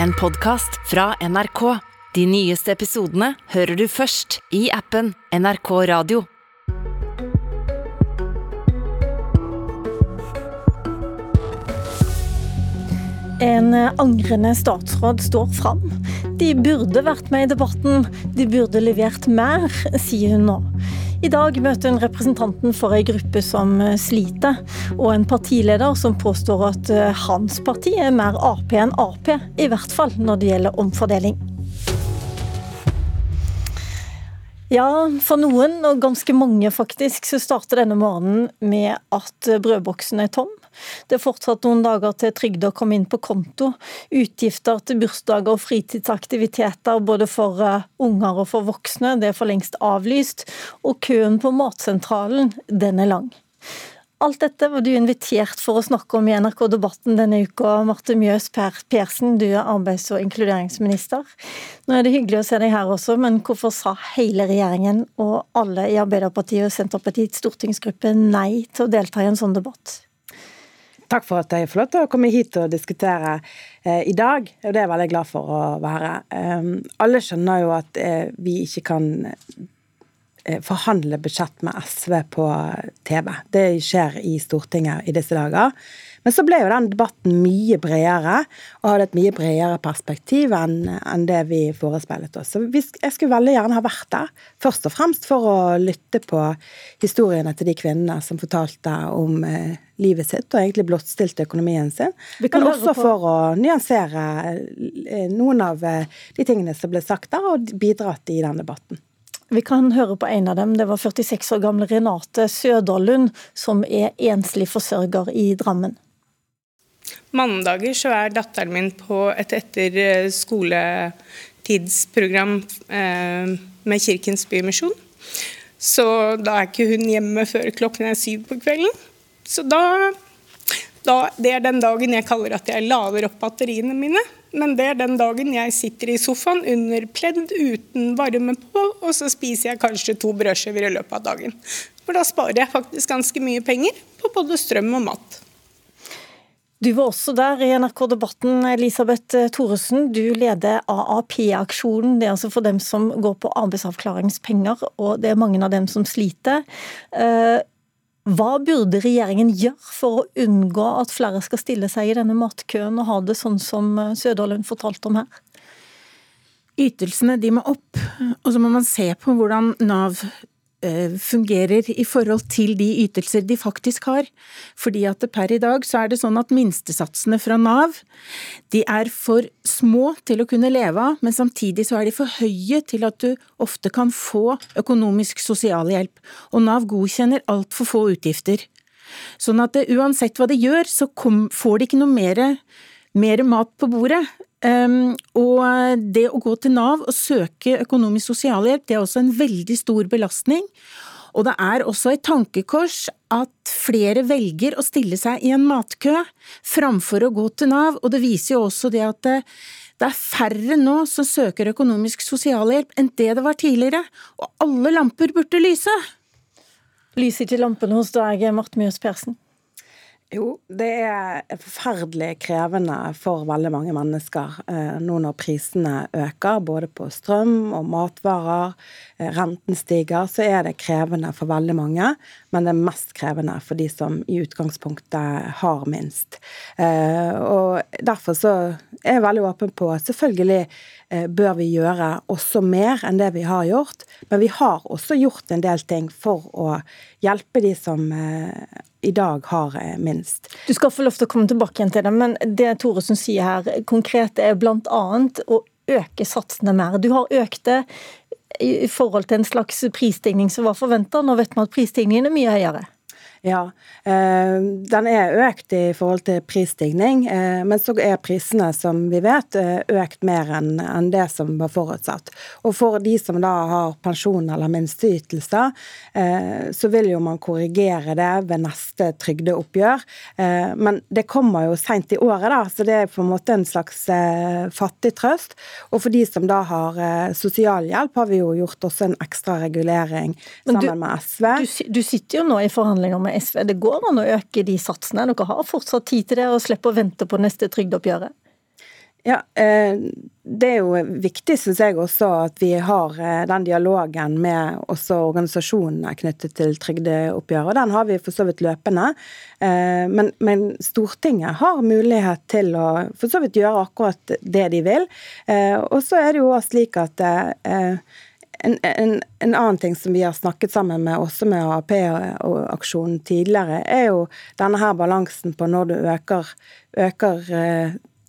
en podkast fra NRK. De nyeste episodene hører du først i appen NRK Radio. En angrende statsråd står fram. De burde vært med i debatten, de burde levert mer, sier hun nå. I dag møter hun representanten for ei gruppe som sliter, og en partileder som påstår at hans parti er mer Ap enn Ap, i hvert fall når det gjelder omfordeling. Ja, for noen, og ganske mange faktisk, så starter denne morgenen med at brødboksen er tom. Det er fortsatt noen dager til trygda kommer inn på konto. Utgifter til bursdager og fritidsaktiviteter både for unger og for voksne, det er for lengst avlyst. Og køen på Matsentralen, den er lang. Alt dette var du invitert for å snakke om i NRK Debatten denne uka, Marte Mjøs Persen, du er arbeids- og inkluderingsminister. Nå er det hyggelig å se deg her også, men hvorfor sa hele regjeringen og alle i Arbeiderpartiet og Senterpartiets stortingsgruppe nei til å delta i en sånn debatt? Takk for at jeg får lov til å komme hit og diskutere eh, i dag. og Det er jeg veldig glad for å være. Um, alle skjønner jo at eh, vi ikke kan eh, forhandle budsjett med SV på TV. Det skjer i Stortinget i disse dager. Men så ble jo den debatten mye bredere, og hadde et mye bredere perspektiv enn, enn det vi forespeilet oss. Så jeg skulle veldig gjerne ha vært der. Først og fremst for å lytte på historiene til de kvinnene som fortalte om eh, livet sitt, og egentlig blottstilte økonomien sin. Men også for å nyansere eh, noen av eh, de tingene som ble sagt der, og bidratt i den debatten. Vi kan høre på en av dem. Det var 46 år gamle Renate Søderlund, som er enslig forsørger i Drammen. Mandager så er datteren min på et etter skoletidsprogram eh, med Kirkens Bymisjon. Så da er ikke hun hjemme før klokken er syv på kvelden. Så da, da Det er den dagen jeg kaller at jeg lader opp batteriene mine. Men det er den dagen jeg sitter i sofaen under pledd uten varme på, og så spiser jeg kanskje to brødskiver i løpet av dagen. For da sparer jeg faktisk ganske mye penger på både strøm og mat. Du var også der i NRK-debatten, Elisabeth Thoresen. Du leder AAP-aksjonen. Det er altså for dem som går på arbeidsavklaringspenger, og det er mange av dem som sliter. Hva burde regjeringen gjøre for å unngå at flere skal stille seg i denne matkøen og ha det sånn som Sødalen fortalte om her? Ytelsene de må opp, og så må man se på hvordan Nav fungerer i forhold til de ytelser de faktisk har. Fordi at per i dag så er det sånn at minstesatsene fra Nav de er for små til å kunne leve av, men samtidig så er de for høye til at du ofte kan få økonomisk sosialhjelp. Og Nav godkjenner altfor få utgifter. Sånn at det, uansett hva de gjør, så kom, får de ikke noe mer, mer mat på bordet. Um, og det å gå til Nav og søke økonomisk sosialhjelp, det er også en veldig stor belastning. Og det er også et tankekors at flere velger å stille seg i en matkø framfor å gå til Nav, og det viser jo også det at det, det er færre nå som søker økonomisk sosialhjelp enn det det var tidligere, og alle lamper burde lyse. Lyser ikke lampene hos deg, Marte Mjøs Persen? Jo, det er forferdelig krevende for veldig mange mennesker eh, nå når prisene øker, både på strøm og matvarer. Eh, renten stiger, så er det krevende for veldig mange. Men det er mest krevende for de som i utgangspunktet har minst. Eh, og derfor så er jeg veldig åpen på at selvfølgelig bør vi gjøre også mer enn det vi har gjort. Men vi har også gjort en del ting for å hjelpe de som i dag har minst. Du skal få lov til å komme tilbake igjen til det, men det Thoresen sier her konkret er bl.a. å øke satsene mer. Du har økt det i forhold til en slags prisstigning som var forventa. Nå vet vi at prisstigningen er mye høyere. Ja, den er økt i forhold til prisstigning, men så er prisene, som vi vet, økt mer enn det som var forutsatt. Og for de som da har pensjon eller minsteytelser, så vil jo man korrigere det ved neste trygdeoppgjør. Men det kommer jo seint i året, da, så det er på en måte en slags fattig trøst. Og for de som da har sosialhjelp, har vi jo gjort også en ekstra regulering sammen du, med SV. Du, du sitter jo nå i forhandlinger med SV. Det går an å øke de satsene. Dere har fortsatt tid til det, og slipper å vente på neste trygdeoppgjøret. Ja, eh, Det er jo viktig, syns jeg også, at vi har eh, den dialogen med også organisasjonene knyttet til trygdeoppgjøret. Den har vi for så vidt løpende. Eh, men, men, Stortinget har mulighet til å for så vidt gjøre akkurat det de vil. Og så er det jo også slik at en, en, en, annen ting som vi har snakket sammen med også med AAP-aksjonen tidligere, er jo denne her balansen på når du øker, øker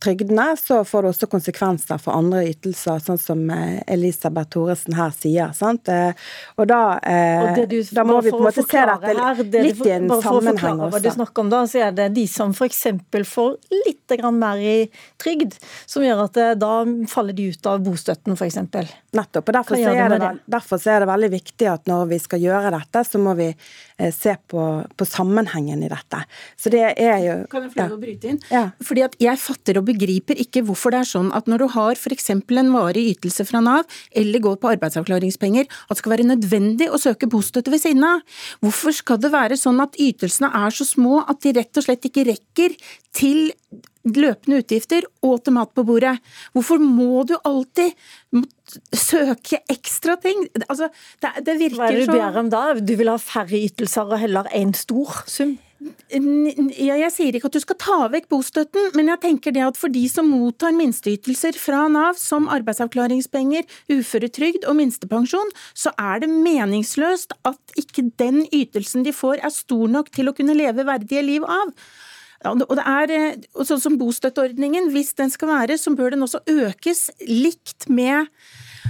trygdene, så får det også konsekvenser for andre ytelser, sånn som eh, Elisabeth Thoresen her sier. sant? Eh, og da, eh, og du, da må vi på en måte se dette her, det litt i en sammenheng også. Hva du snakker om da, så er det de som f.eks. får litt mer i trygd, som gjør at da faller de ut av bostøtten f.eks. Nettopp. og derfor, er det, det? derfor er det veldig viktig at når vi skal gjøre dette, så må vi se på, på sammenhengen i dette. Så det er jo Kan jeg få lov å bryte inn? Ja. Fordi at jeg fatter og begriper ikke hvorfor det er sånn at når du har f.eks. en varig ytelse fra Nav, eller går på arbeidsavklaringspenger, at det skal være nødvendig å søke bostøtte ved siden av. Hvorfor skal det være sånn at ytelsene er så små at de rett og slett ikke rekker til løpende utgifter og til mat på bordet. Hvorfor må du alltid søke ekstra ting? Altså, det, det virker Hva er det du ber om da? Du vil ha færre ytelser og heller en stor sum? Ja, jeg sier ikke at du skal ta vekk bostøtten, men jeg tenker det at for de som mottar minsteytelser fra Nav, som arbeidsavklaringspenger, uføretrygd og minstepensjon, så er det meningsløst at ikke den ytelsen de får er stor nok til å kunne leve verdige liv av. Og det er, sånn som Bostøtteordningen, hvis den skal være, så bør den også økes likt med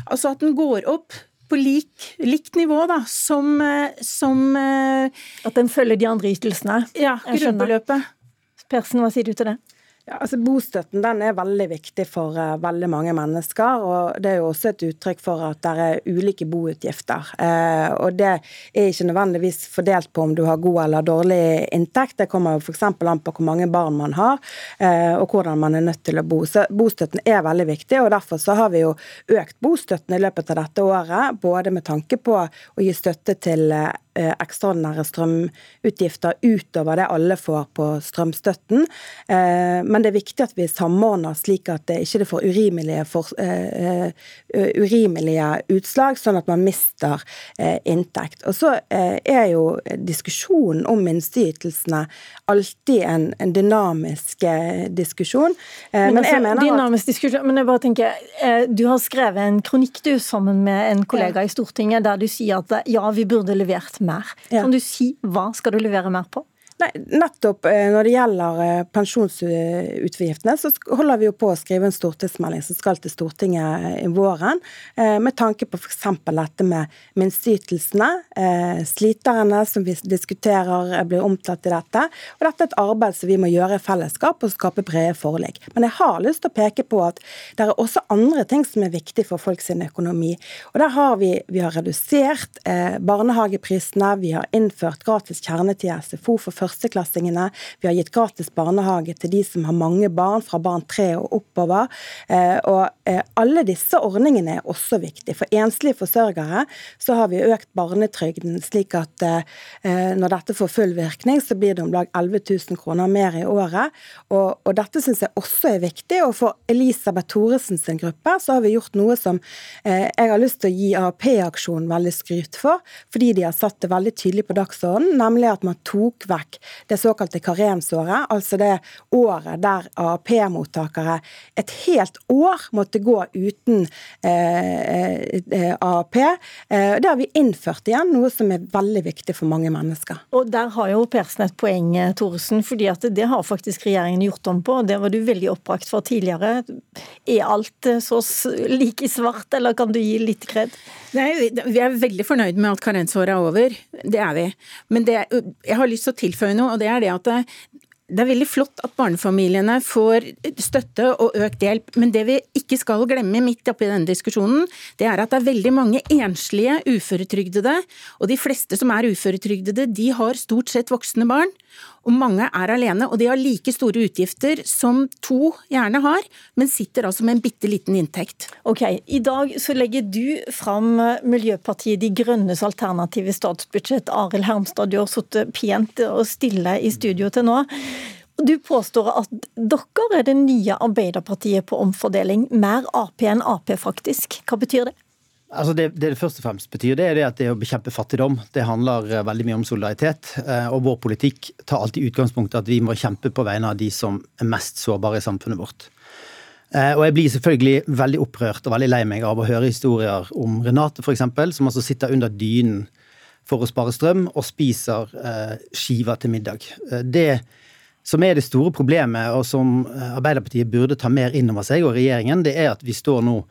Altså at den går opp på lik, likt nivå, da, som, eh, som eh, At den følger de andre ytelsene? Ja, grunnbeløpet. Persen, hva sier du til det? Ja, altså Bostøtten den er veldig viktig for uh, veldig mange mennesker. og Det er jo også et uttrykk for at det er ulike boutgifter. Uh, og Det er ikke nødvendigvis fordelt på om du har god eller dårlig inntekt. Det kommer f.eks. an på hvor mange barn man har uh, og hvordan man er nødt til å bo. Så Bostøtten er veldig viktig, og derfor så har vi jo økt bostøtten i løpet av dette året. Både med tanke på å gi støtte til ekstraordinære strømutgifter utover det alle får på strømstøtten. Eh, men det er viktig at vi samordner slik at det ikke får urimelige, for, uh, urimelige utslag, sånn at man mister uh, inntekt. Og så uh, er jo diskusjonen om minsteytelsene alltid en, en dynamisk diskusjon. men, men jeg mener dynamisk diskusjon, men jeg bare tenker, Du har skrevet en kronikk du sammen med en kollega i Stortinget der du sier at ja, vi burde levert mer. Kan du si hva skal du levere mer på? Nei, nettopp eh, når det gjelder eh, pensjonsutgiftene, så holder vi jo på å skrive en stortingsmelding som skal til Stortinget eh, i våren, med tanke på f.eks. dette med minsteytelsene. Sliterne som vi diskuterer blir omtalt i dette. Og dette er et arbeid som vi må gjøre i fellesskap og skape brede forlik. Men jeg har lyst til å peke på at det er også andre ting som er viktig for folks økonomi. Og der har vi, vi har redusert barnehageprisene, vi har innført gratis kjernetid i SFO for førsteklassingene. Vi har gitt gratis barnehage til de som har mange barn, fra barn tre og oppover. Eh, og eh, alle disse ordningene er også viktige. For enslige forsørgere så har vi økt barnetrygden slik at eh, når dette får full virkning, så blir det om lag 11 000 kroner mer i året. Og, og dette syns jeg også er viktig. Og for Elisabeth Thoresen sin gruppe så har vi gjort noe som jeg har lyst til å gi AAP-aksjonen veldig skryt for, fordi de har satt det veldig tydelig på dagsordenen, nemlig at man tok vekk det såkalte karensåret, altså det året der AAP-mottakere et helt år måtte gå uten eh, eh AAP. Eh, det har vi innført igjen, noe som er veldig viktig for mange mennesker. Og Der har jo Persen et poeng, eh, Thoresen, fordi at det har faktisk regjeringen gjort om på. Det var du veldig oppbrakt for tidligere. Er alt så like svart, eller kan du gi litt kred? Nei, vi er veldig fornøyd med at karensåret er over. Det er vi. Men det, jeg har lyst til å tilføye tilføye noe, og det er det at det, det er veldig flott at barnefamiliene får støtte og økt hjelp, men det vi ikke skal glemme midt oppi denne diskusjonen, det er at det er veldig mange enslige uføretrygdede, og de fleste som er uføretrygdede, de har stort sett voksne barn og mange er alene, og de har like store utgifter som to gjerne har, men sitter altså med en bitte liten inntekt. Ok, I dag så legger du fram Miljøpartiet De Grønnes alternative statsbudsjett. Arild Hermstad, du har sittet pent og stille i studio til nå. Du påstår at dere er det nye Arbeiderpartiet på omfordeling. Mer Ap enn Ap, faktisk. Hva betyr det? Altså det, det, det først og fremst betyr, det er det at det å bekjempe fattigdom det handler eh, veldig mye om solidaritet. Eh, og vår politikk tar alltid utgangspunkt i at vi må kjempe på vegne av de som er mest sårbare i samfunnet vårt. Eh, og jeg blir selvfølgelig veldig opprørt og veldig lei meg av å høre historier om Renate f.eks., som altså sitter under dynen for å spare strøm og spiser skiver til middag. Det som er det store problemet, og som Arbeiderpartiet burde ta mer inn over seg, og regjeringen, det er at vi står nå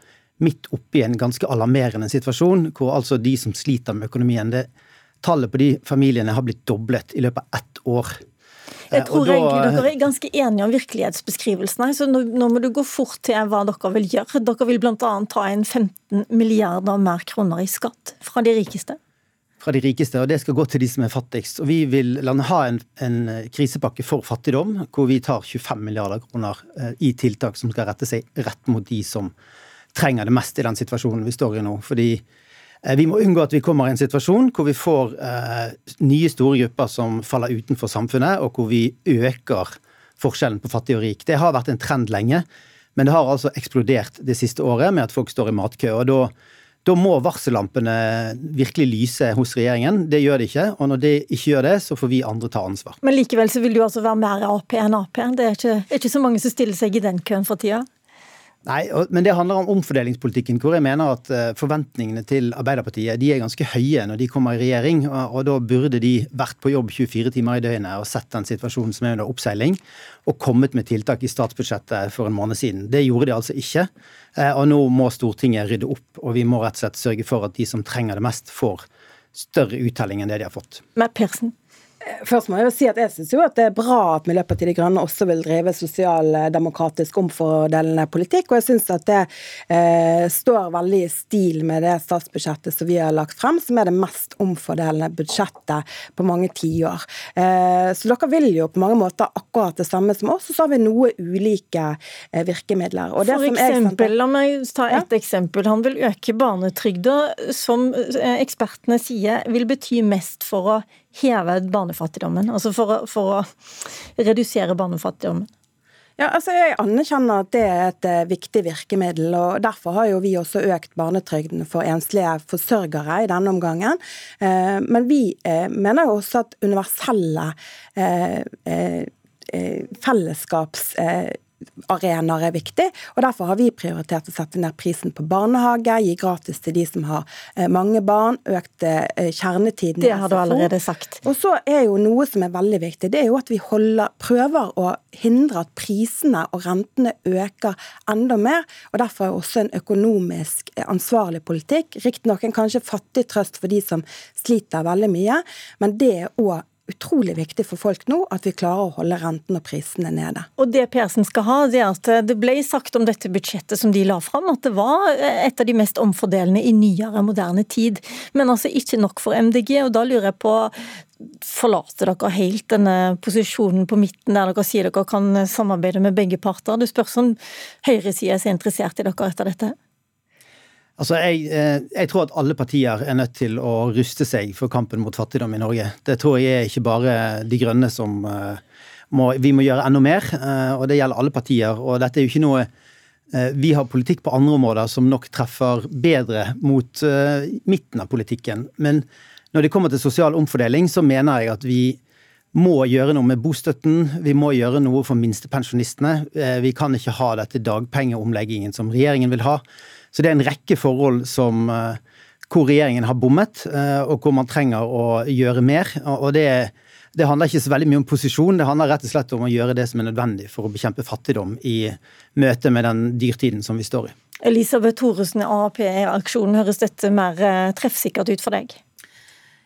midt oppi en ganske alarmerende situasjon, hvor altså de som sliter med økonomien det, Tallet på de familiene har blitt doblet i løpet av ett år. Jeg tror da, egentlig dere er ganske enige om virkelighetsbeskrivelsene. så nå, nå, må du gå fort til hva dere vil gjøre. Dere vil bl.a. ta inn 15 milliarder mer kroner i skatt fra de rikeste. Fra de rikeste, og det skal gå til de som er fattigst. Og vi vil ha en, en krisepakke for fattigdom, hvor vi tar 25 milliarder kroner eh, i tiltak som skal rette seg rett mot de som trenger det mest i den situasjonen vi står i nå. Fordi eh, vi må unngå at vi kommer i en situasjon hvor vi får eh, nye store grupper som faller utenfor samfunnet, og hvor vi øker forskjellen på fattig og rik. Det har vært en trend lenge, men det har altså eksplodert det siste året med at folk står i matkø. og da da må varsellampene virkelig lyse hos regjeringen. Det gjør de ikke. Og når de ikke gjør det, så får vi andre ta ansvar. Men likevel så vil du altså være mer Ap enn Ap? Det er ikke, er ikke så mange som stiller seg i den køen for tida? Nei, men det handler om omfordelingspolitikken, hvor jeg mener at eh, forventningene til Arbeiderpartiet de er ganske høye når de kommer i regjering. Og, da burde de vært på jobb 24 timer i døgnet og sett den situasjonen som er under oppseiling, og kommet med tiltak i statsbudsjettet for en måned siden. Det gjorde de altså ikke. Eh, og nå må Stortinget rydde opp, og vi må rett og slett sørge for at de som trenger det mest, får større uttelling enn det de har fått. Med Persen. Først må jeg jo si at jeg syns jo at det er bra at Miljøpartiet De Grønne også vil drive sosialdemokratisk omfordelende politikk, og jeg syns at det eh, står veldig i stil med det statsbudsjettet som vi har lagt frem, som er det mest omfordelende budsjettet på mange tiår. Eh, så dere vil jo på mange måter akkurat det samme som oss, og så har vi noe ulike eh, virkemidler. For eksempel, La meg ta et ja? eksempel. Han vil øke barnetrygda, som eh, ekspertene sier vil bety mest for å heve barnefattigdommen? Altså for å, for å redusere barnefattigdommen? Ja, altså Jeg anerkjenner at det er et uh, viktig virkemiddel. og Derfor har jo vi også økt barnetrygden for enslige forsørgere i denne omgangen. Uh, men vi uh, mener jo også at universelle fellesskaps arenaer er viktig. og Derfor har vi prioritert å sette ned prisen på barnehage, gi gratis til de som har eh, mange barn, økt eh, kjernetiden Det har du allerede sagt. Og så er jo noe som er veldig viktig, det er jo at vi holder, prøver å hindre at prisene og rentene øker enda mer. og Derfor er også en økonomisk eh, ansvarlig politikk. Riktignok en kanskje fattig trøst for de som sliter veldig mye, men det er òg utrolig viktig for folk nå at vi klarer å holde renten og prisene nede. Og Det Persen skal ha, det er at det ble sagt om dette budsjettet som de la fram, at det var et av de mest omfordelende i nyere, moderne tid. Men altså ikke nok for MDG. og Da lurer jeg på Forlater dere helt denne posisjonen på midten der dere sier dere kan samarbeide med begge parter? Det spørs om høyresida er så interessert i dere etter dette? Altså, jeg, eh, jeg, tror at alle partier er nødt til å ruste seg for kampen mot fattigdom i Norge. Det tror jeg er ikke bare De grønne som uh, må Vi må gjøre enda mer, uh, og det gjelder alle partier. Og dette er jo ikke noe Vi har politikk på andre områder som nok treffer bedre mot midten av politikken. Men når det kommer til sosial omfordeling, så mener jeg at vi må gjøre noe med bostøtten. Vi må gjøre noe for minstepensjonistene. Vi kan ikke ha dette dagpengeomleggingen som regjeringen vil ha. Så det er en rekke forhold som, eh, hvor regjeringen har bommet, eh, og hvor man trenger å gjøre mer. Og det, det handler ikke så veldig mye om posisjon, det handler rett og slett om å gjøre det som er nødvendig for å bekjempe fattigdom i møte med den dyrtiden som vi står i. Elisabeth Thoresen i AAP-aksjonen, høres dette mer eh, treffsikkert ut for deg?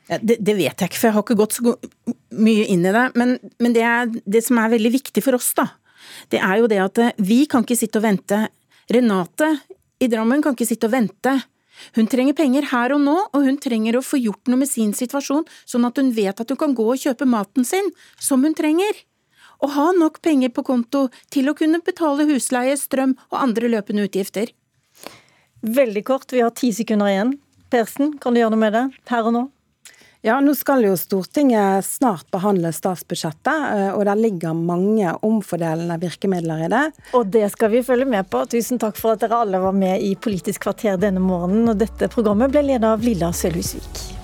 Det, det, vet jeg ikke, for jeg har ikke gått så mye inn i det. Men, men det, er, det, som er veldig viktig for oss, da, det er jo det at vi kan ikke sitte og vente. Renate i Drammen kan ikke sitte og vente. Hun trenger penger her og nå, og hun trenger å få gjort noe med sin situasjon, sånn at hun vet at hun kan gå og kjøpe maten sin, som hun trenger. Og ha nok penger på konto til å kunne betale husleie, strøm og andre løpende utgifter. Veldig kort, vi har ti sekunder igjen. Persen, kan du gjøre noe med det her og nå? Ja, nå skal jo Stortinget snart behandle statsbudsjettet, eh, og der ligger mange omfordelende virkemidler i det. Og det skal vi følge med på. Tusen takk for at dere alle var med i Politisk kvarter denne morgenen. Og dette programmet ble ledet av Lilla Sølhusvik.